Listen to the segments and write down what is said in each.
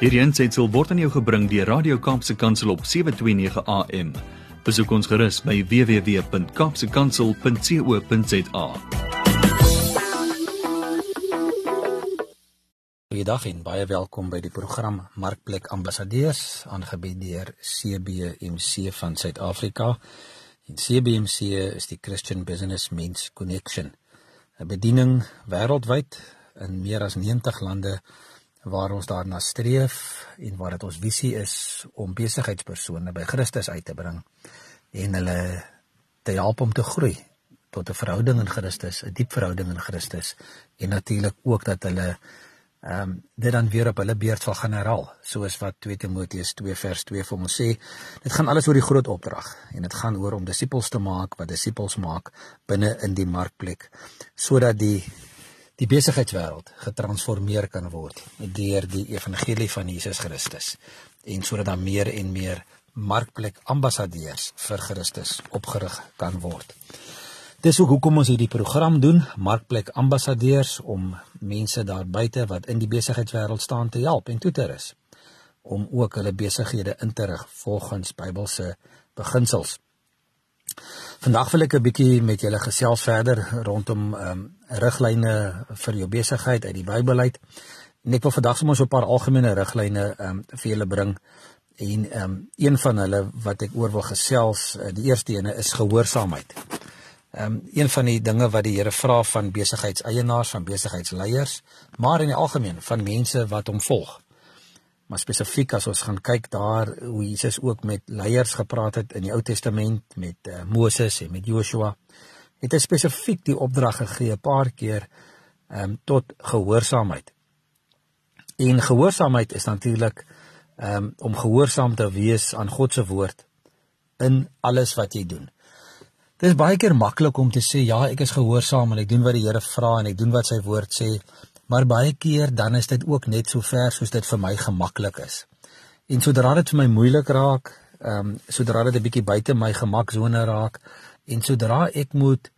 Hierdie aanseit word aan jou gebring deur Radio Kaapse Kansel op 7:29 AM. Besoek ons gerus by www.kapsekansel.co.za. Goeiedag en baie welkom by die program Markplek Ambassadeurs aangebied deur CBMC van Suid-Afrika. En CBMC is die Christian Business Men's Connection. 'n Bediening wêreldwyd in meer as 90 lande waar ons daarna streef en waar dit ons visie is om besigheidspersone by Christus uit te bring en hulle te help om te groei tot 'n verhouding in Christus, 'n diep verhouding in Christus en natuurlik ook dat hulle ehm um, dit dan weer op hulle beurt sal gaan herhaal, soos wat 2 Timoteus 2 vers 2 vir ons sê. Dit gaan alles oor die groot opdrag en dit gaan oor om disippels te maak wat disippels maak binne in die markplek sodat die die besigheidswêreld getransformeer kan word deur die evangelie van Jesus Christus en sodat daar meer en meer markplek ambassadeurs vir Christus opgerig kan word. Dis ook hoekom ons hierdie program doen, markplek ambassadeurs om mense daar buite wat in die besigheidswêreld staan te help en toe te rus om ook hulle besighede in te rig volgens Bybelse beginsels. Vandag wil ek 'n bietjie met julle gesels verder rondom ehm um, riglyne vir jou besigheid uit die Bybel uit. En ek wil vandag sommer so 'n paar algemene riglyne ehm um, vir julle bring. En ehm um, een van hulle wat ek oor wil gesels, uh, die eerste ene is gehoorsaamheid. Ehm um, een van die dinge wat die Here vra van besigheidseienaars, van besigheidsleiers, maar in die algemeen van mense wat hom volg maar spesifiek as ons gaan kyk daar hoe Jesus ook met leiers gepraat het in die Ou Testament met uh, Moses en met Joshua het hy spesifiek die opdrag gegee 'n paar keer um, tot gehoorsaamheid. En gehoorsaamheid is natuurlik um, om gehoorsaam te wees aan God se woord in alles wat jy doen. Dit is baie keer maklik om te sê ja, ek is gehoorsaam en ek doen wat die Here vra en ek doen wat sy woord sê, maar baie keer dan is dit ook net so ver soos dit vir my gemaklik is. En sodra dit vir my moeilik raak, ehm um, sodra dit 'n bietjie buite my gemaksone raak en sodra ek moet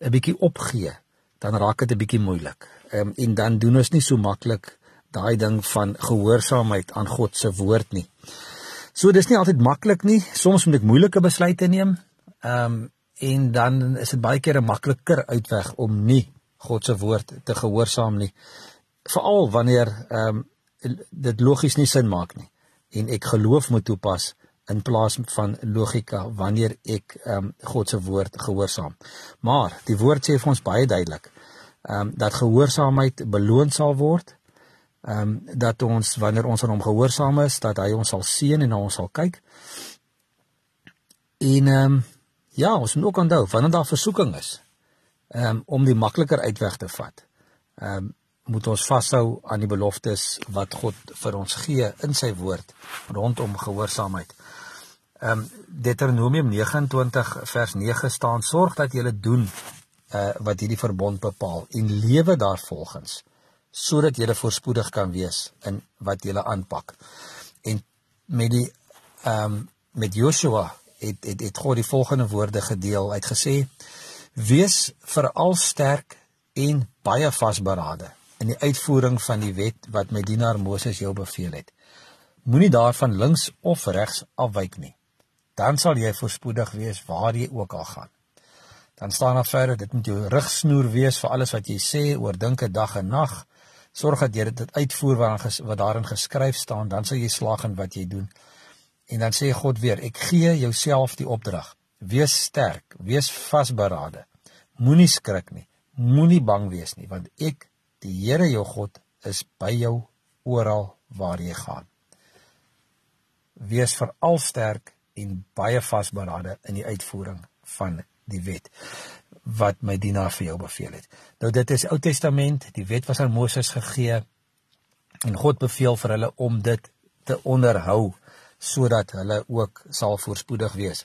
'n bietjie opgee, dan raak dit 'n bietjie moeilik. Ehm um, en dan doen ons nie so maklik daai ding van gehoorsaamheid aan God se woord nie. So dis nie altyd maklik nie. Soms moet ek moeilike besluite neem. Ehm um, en dan is dit baie keer 'n makliker uitweg om nie God se woord te gehoorsaam nie. Veral wanneer ehm um, dit logies nie sin maak nie en ek geloof moet toepas in plaas van logika wanneer ek ehm um, God se woord gehoorsaam. Maar die woord sê vir ons baie duidelik ehm um, dat gehoorsaamheid beloon sal word. Ehm um, dat ons wanneer ons aan hom gehoorsaam is, dat hy ons sal seën en na ons sal kyk. En ehm um, ja, ons moet ook onthou wanneer daar versoeking is, um, om die makliker uitweg te vat. Ehm um, moet ons vashou aan die beloftes wat God vir ons gee in sy woord rondom gehoorsaamheid. Ehm um, Deuteronomium 29 vers 9 staan: "Sorg dat jy doen uh wat hierdie verbond bepaal en lewe daarvolgens sodat jy voorspoedig kan wees in wat jy aanpak." En met die ehm um, met Joshua het het het God die volgende woorde gedeel. Hy het gesê: Wees veral sterk en baie vasberade in die uitvoering van die wet wat my dienaar Moses jou beveel het. Moenie daarvan links of regs afwyk nie. Dan sal jy voorspoedig wees waar jy ook al gaan. Dan staan daar verder dit moet jou rigsnoer wees vir alles wat jy sê oor dinke dag en nag. Sorg dat jy dit uitvoer wat wat daarin geskryf staan, dan sal jy slaag in wat jy doen. En dan sê God weer, ek gee jouself die opdrag Wees sterk, wees vasberade. Moenie skrik nie. Moenie bang wees nie, want ek, die Here jou God, is by jou oral waar jy gaan. Wees veral sterk en baie vasberade in die uitvoering van die wet wat my dienaar vir jou beveel het. Nou dit is Ou Testament, die wet was aan Moses gegee en God beveel vir hulle om dit te onderhou sodat hulle ook sal voorspoedig wees.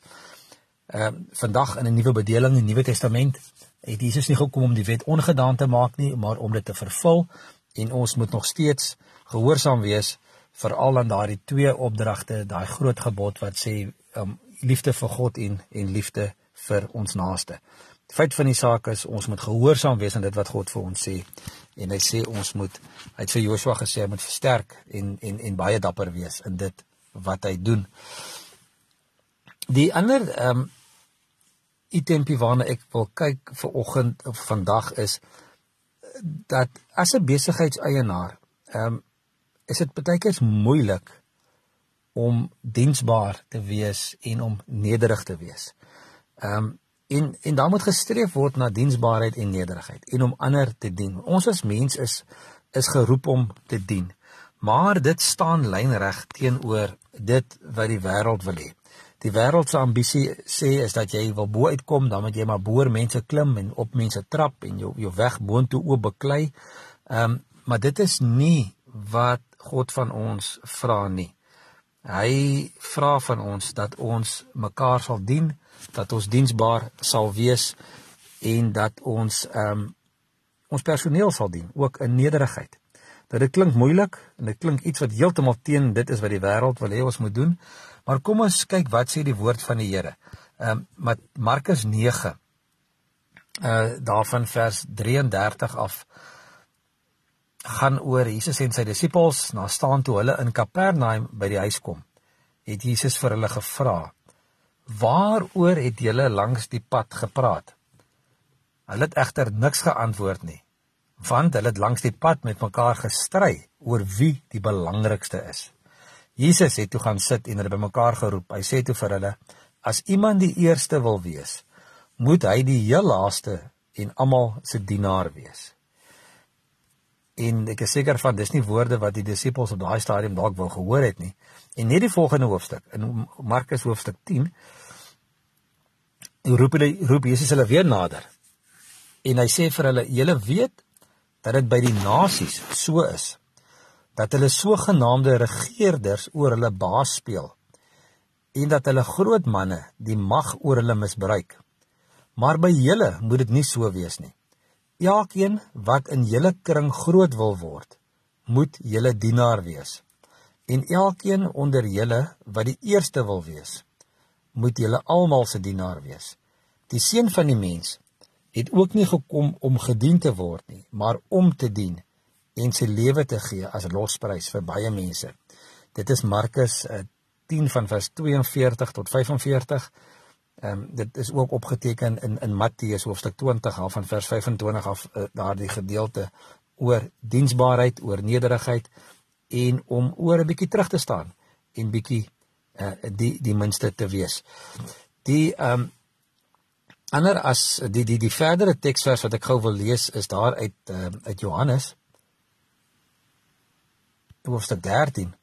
Ehm uh, vandag in 'n nuwe bedeling, die Nuwe Testament, het Jesus nie gekom om die wet ongedaan te maak nie, maar om dit te vervul en ons moet nog steeds gehoorsaam wees veral aan daardie twee opdragte, daai groot gebod wat sê um, liefde vir God en en liefde vir ons naaste. Die feit van die saak is ons moet gehoorsaam wees aan dit wat God vir ons sê. En hy sê ons moet hy het vir Joshua gesê hy moet versterk en en en baie dapper wees in dit wat hy doen. Die ander ehm um, itempie waarna ek wil kyk vir oggend of vandag is dat as 'n besigheidseienaar ehm um, is dit baie keer moeilik om diensbaar te wees en om nederig te wees. Ehm um, en en daar moet gestreef word na diensbaarheid en nederigheid en om ander te dien. Ons as mens is is geroep om te dien. Maar dit staan lynreg teenoor dit wat die wêreld wil hê. Die wêreld se ambisie sê is dat jy wil bo uitkom, dan moet jy maar boor mense klim en op mense trap en jou jou weg boontoe oop beklei. Ehm um, maar dit is nie wat God van ons vra nie. Hy vra van ons dat ons mekaar sal dien, dat ons diensbaar sal wees en dat ons ehm um, ons personeel sal dien, ook in nederigheid. Dat dit klink moeilik en dit klink iets wat heeltemal teen dit is wat die wêreld wil hê ons moet doen. Maar kom ons kyk wat sê die woord van die Here. Ehm um, Markus 9 uh daarvan vers 33 af gaan oor Jesus en sy disippels na staan toe hulle in Kapernaum by die huis kom. Het Jesus vir hulle gevra: "Waaroor het julle langs die pad gepraat?" Hulle het egter niks geantwoord nie, want hulle het langs die pad met mekaar gestry oor wie die belangrikste is. Jesus het toe gaan sit en hulle bymekaar geroep. Hy sê toe vir hulle: "As iemand die eerste wil wees, moet hy die heel laaste en almal se dienaar wees." en ek is seker van dis nie woorde wat die disippels op daai stadium dalk wou gehoor het nie. En net die volgende hoofstuk in Markus hoofstuk 10 roep hulle roep Jesus hulle weer nader. En hy sê vir hulle: "Julle weet dat dit by die nasies so is dat hulle sogenaamde regerders oor hulle baas speel en dat hulle groot manne die mag oor hulle misbruik. Maar by julle moet dit nie so wees nie. Elkeen wat in julle kring groot wil word, moet julle dienaar wees. En elkeen onder julle wat die eerste wil wees, moet julle almal se dienaar wees. Die seun van die mens het ook nie gekom om gedien te word nie, maar om te dien en sy lewe te gee as losprys vir baie mense. Dit is Markus 10 eh, van vers 42 tot 45. Ehm um, dit is ook opgeteken in in Matteus hoofstuk 20 af van vers 25 af uh, daardie gedeelte oor diensbaarheid, oor nederigheid en om oor 'n bietjie terug te staan en bietjie uh, die die minste te wees. Die ehm um, ander as die die die verdere teksvers wat ek gou wil lees is daar uit uh, uit Johannes hoofstuk 13.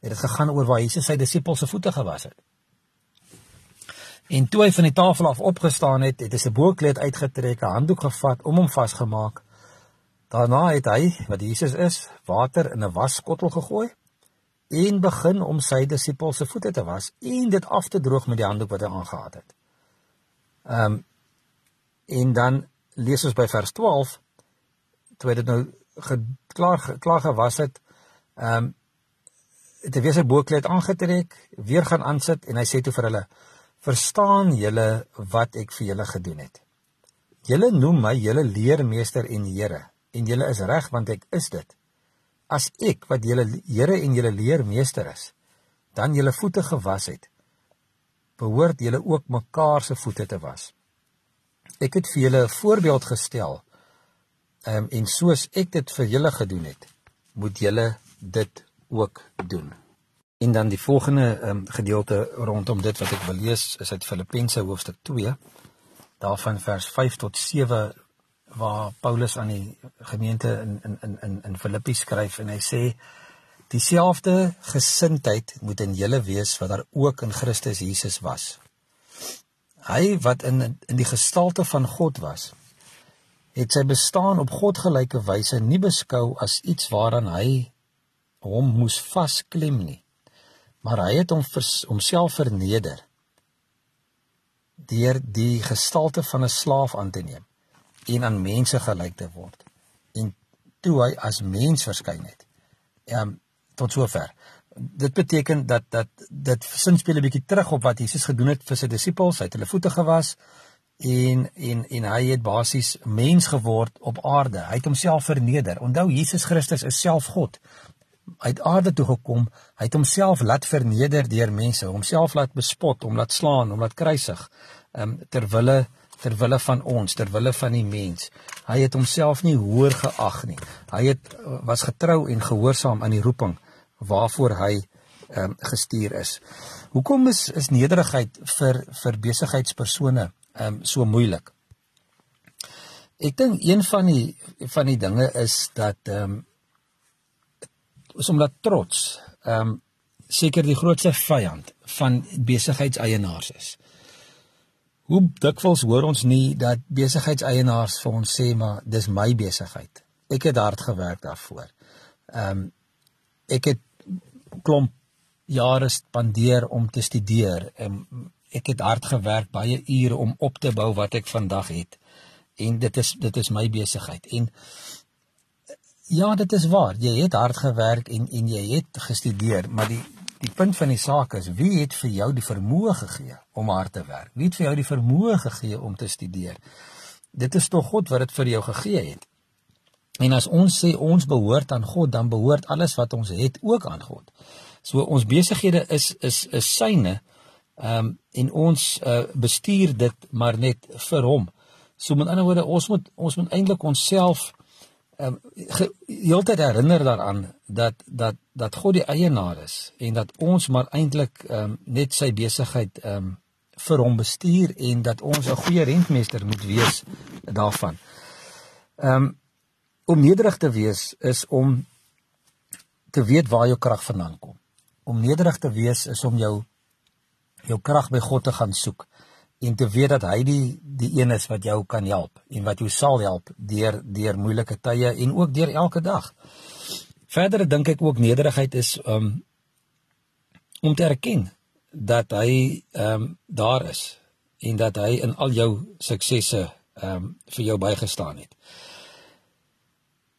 Dit het gegaan oor waar Jesus sy disippels se voete gewas het. En toe hy van die tafel af opgestaan het, het hy sy boekleed uitgetrek, 'n handdoek gevat, om hom vasgemaak. Daarna het hy, wat Jesus is, water in 'n waskottel gegooi en begin om sy disippels se voete te was en dit af te droog met die handdoek wat hy aangehad het. Ehm um, en dan lees ons by vers 12 toe dit nou klaar klaar gewas het, ehm um, het hy weer sy boekleed aangetrek, weer gaan aansit en hy sê toe vir hulle Verstaan julle wat ek vir julle gedoen het? Julle noem my julle leermeester en Here, en julle is reg want ek is dit. As ek wat julle Here en julle leermeester is, dan julle voete gewas het, behoort julle ook mekaar se voete te was. Ek het vir julle 'n voorbeeld gestel. Ehm um, en soos ek dit vir julle gedoen het, moet julle dit ook doen. En dan die volgende um, gedeelte rondom dit wat ek wil lees is uit Filippense hoofstuk 2 daarvan vers 5 tot 7 waar Paulus aan die gemeente in in in in Filippi skryf en hy sê dieselfde gesindheid moet in julle wees wat daar ook in Christus Jesus was. Hy wat in in die gestalte van God was het sy bestaan op God gelyke wyse nie beskou as iets waaraan hy hom moes vasklem nie maar hy het hom homself verneder deur die gestalte van 'n slaaf aan te neem en aan mense gelyk te word en toe hy as mens verskyn het ehm um, tot sover dit beteken dat dat dit sin speel 'n bietjie terug op wat Jesus gedoen het vir sy disippels hy het hulle voete gewas en en en hy het basies mens geword op aarde. Hy het homself verneder. Onthou Jesus Christus is self God. Hy het aarde toe gekom. Hy het homself laat verneder deur mense, homself laat bespot, hom laat slaan, hom laat kruisig. Ehm um, ter wille ter wille van ons, ter wille van die mens. Hy het homself nie hoër geag nie. Hy het was getrou en gehoorsaam aan die roeping waarvoor hy um, gestuur is. Hoekom is is nederigheid vir vir besigheidspersone um, so moeilik? Ek dink een van die van die dinge is dat ehm um, is omdat trots ehm um, seker die grootste vyand van besigheidseienaars is. Hoe dikwels hoor ons nie dat besigheidseienaars vir ons sê maar dis my besigheid. Ek het hard gewerk daarvoor. Ehm um, ek het klomp jare spandeer om te studeer en ek het hard gewerk baie ure om op te bou wat ek vandag het. En dit is dit is my besigheid. En ja, dit is waar. Jy het hard gewerk en en jy het gestudeer, maar die Die punt van die saak is wie het vir jou die vermoë gegee om hard te werk? Wie het vir jou die vermoë gegee om te studeer? Dit is tog God wat dit vir jou gegee het. En as ons sê ons behoort aan God, dan behoort alles wat ons het ook aan God. So ons besighede is is is syne. Ehm um, en ons uh, bestuur dit maar net vir hom. So met ander woorde, ons moet ons moet eintlik onsself ehm um, heeltyd herinner daaraan dat dat dat God die eienaar is en dat ons maar eintlik ehm um, net sy besigheid ehm um, vir hom bestuur en dat ons 'n goeie rentmeester moet wees daarvan. Ehm um, om nederig te wees is om te weet waar jou krag vandaan kom. Om nederig te wees is om jou jou krag by God te gaan soek en te weet dat hy die die een is wat jou kan help en wat jou sal help deur deur moeilike tye en ook deur elke dag. Verder dink ek ook nederigheid is um om te erken dat hy um daar is en dat hy in al jou suksesse um vir jou bygestaan het.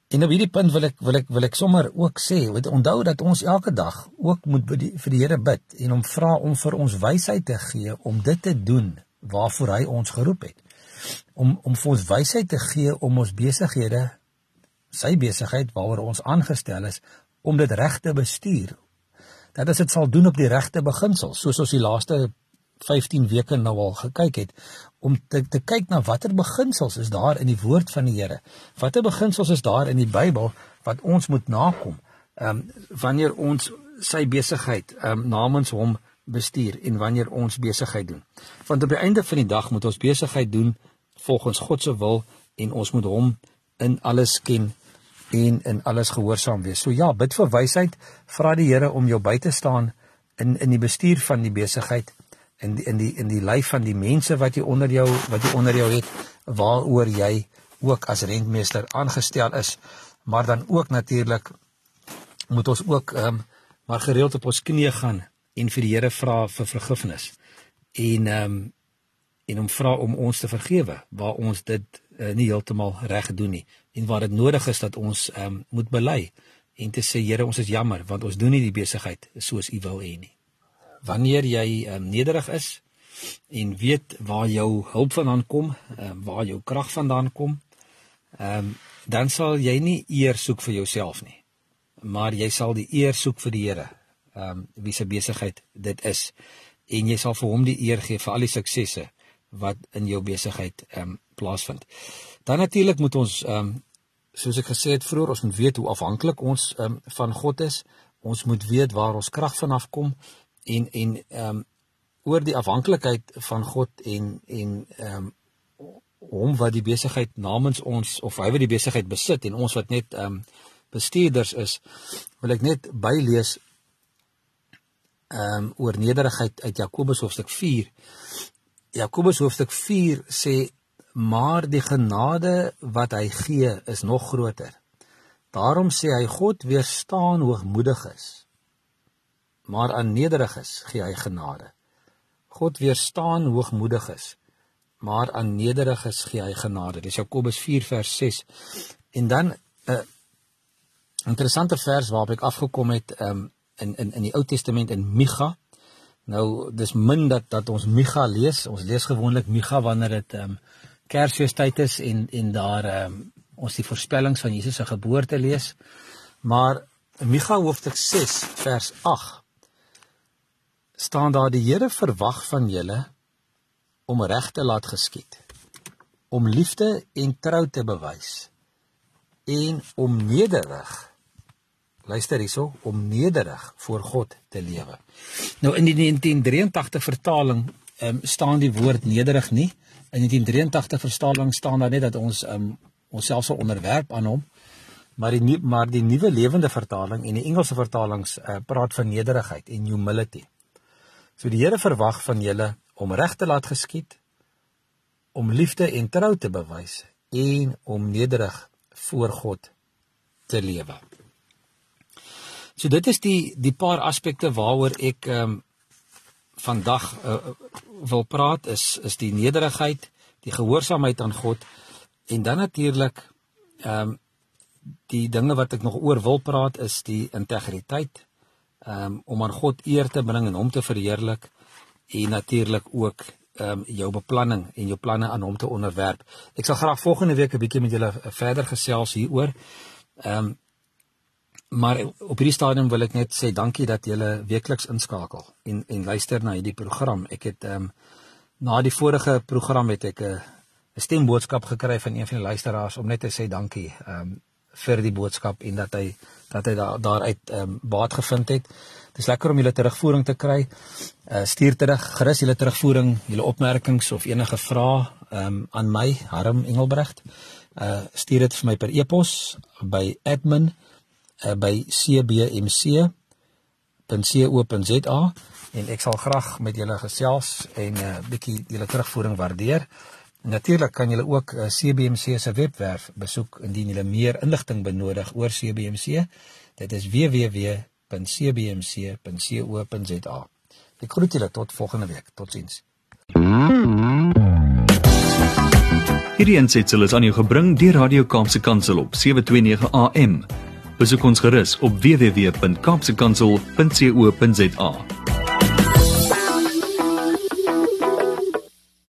En op hierdie punt wil ek wil ek wil ek sommer ook sê, weet onthou dat ons elke dag ook moet die, vir die Here bid en hom vra om vir ons wysheid te gee om dit te doen waarvoor hy ons geroep het. Om om vir ons wysheid te gee om ons besighede sy besigheid waaroor ons aangestel is om dit reg te bestuur. Dat as dit sal doen op die regte beginsels, soos ons die laaste 15 weke nou al gekyk het om te te kyk na watter beginsels is daar in die woord van die Here. Watter beginsels is daar in die Bybel wat ons moet nakom? Ehm um, wanneer ons sy besigheid ehm um, namens hom bestuur en wanneer ons besigheid doen. Want op die einde van die dag moet ons besigheid doen volgens God se wil en ons moet hom in alles ken en in alles gehoorsaam wees. So ja, bid vir wysheid, vra die Here om jou by te staan in in die bestuur van die besigheid in die, in die in die lyf van die mense wat jy onder jou wat jy onder jou het waaroor jy ook as rentmeester aangestel is, maar dan ook natuurlik moet ons ook ehm um, maar gereeld op ons knieë gaan en vir die Here vra vir vergifnis. En ehm um, en hom vra om ons te vergewe waar ons dit uh, nie heeltemal reg doen nie en waar dit nodig is dat ons ehm um, moet bely en te sê Here ons is jammer want ons doen nie die besigheid soos U wil hê nie. Wanneer jy um, nederig is en weet waar jou hulp vandaan kom, um, waar jou krag vandaan kom, ehm um, dan sal jy nie eer soek vir jouself nie. Maar jy sal die eer soek vir die Here ehm um, wie se besigheid dit is en jy sal vir hom die eer gee vir al die suksesse wat in jou besigheid ehm um, plaasvind. Dan natuurlik moet ons ehm um, soos ek gesê het vroeër, ons moet weet hoe afhanklik ons ehm um, van God is. Ons moet weet waar ons krag vanaf kom en en ehm um, oor die afhanklikheid van God en en ehm um, hom wat die besigheid namens ons of hy wat die besigheid besit en ons wat net ehm um, bestuurders is, wil ek net bylees ehm um, oor nederigheid uit Jakobus hoofstuk 4. Jakobus hoofstuk 4 sê maar die genade wat hy gee is nog groter. Daarom sê hy God weerstaan hoogmoediges. Maar aan nederiges gee hy genade. God weerstaan hoogmoediges. Maar aan nederiges gee hy genade. Dis Jakobus 4 vers 6. En dan 'n uh, interessante vers waarop ek afgekom het um, in in in die Ou Testament in Micha. Nou dis min dat dat ons Micha lees. Ons lees gewoonlik Micha wanneer dit ehm um, Kersfeestyd is en en daar ehm um, ons die voorspellings van Jesus se geboorte lees. Maar Micha hoofstuk 6 vers 8 staan daar die Here verwag van julle om reg te laat geskied, om liefde en trou te bewys en om nederig luister hierso om nederig voor God te lewe. Nou in die 1983 vertaling um, staan die woord nederig nie. In die 1983 vertaling staan daar net dat ons um, onsself sal onderwerp aan hom. Maar die maar die nuwe lewende vertaling en die Engelse vertalings uh, praat van nederigheid en humility. So die Here verwag van julle om reg te laat geskied, om liefde en trou te bewys en om nederig voor God te lewe. So dit is die die paar aspekte waaroor ek ehm um, vandag uh, wil praat is is die nederigheid, die gehoorsaamheid aan God en dan natuurlik ehm um, die dinge wat ek nog oor wil praat is die integriteit um, om aan God eer te bring en hom te verheerlik en natuurlik ook um, jou beplanning en jou planne aan hom te onderwerp. Ek sal graag volgende week 'n bietjie met julle verder gesels hieroor. Ehm um, Maar op hierdie stadium wil ek net sê dankie dat julle weekliks inskakel en en luister na hierdie program. Ek het ehm um, na die vorige program het ek 'n 'n stemboodskap gekry van een van die luisteraars om net te sê dankie ehm um, vir die boodskap en dat hy dat hy daar daaruit ehm um, baat gevind het. Dit is lekker om julle terugvoering te kry. Uh stuur terug gerus julle terugvoering, julle opmerkings of enige vrae ehm um, aan my Harm Engelbrecht. Uh stuur dit vir my per e-pos by admin@ uh, by cbmc.co.za en ek sal graag met julle gesels en 'n uh, bietjie julle terugvoering waardeer. Natuurlik kan julle ook CBMC se webwerf besoek indien julle meer inligting benodig oor CBMC. Dit is www.cbmc.co.za. Ek groet julle tot volgende week. Totsiens. Hierdie aansetsel is aan jou gebring deur Radio Kaapse Kansel op 729 AM. Besoek ons gerus op www.kaapsekansel.co.za.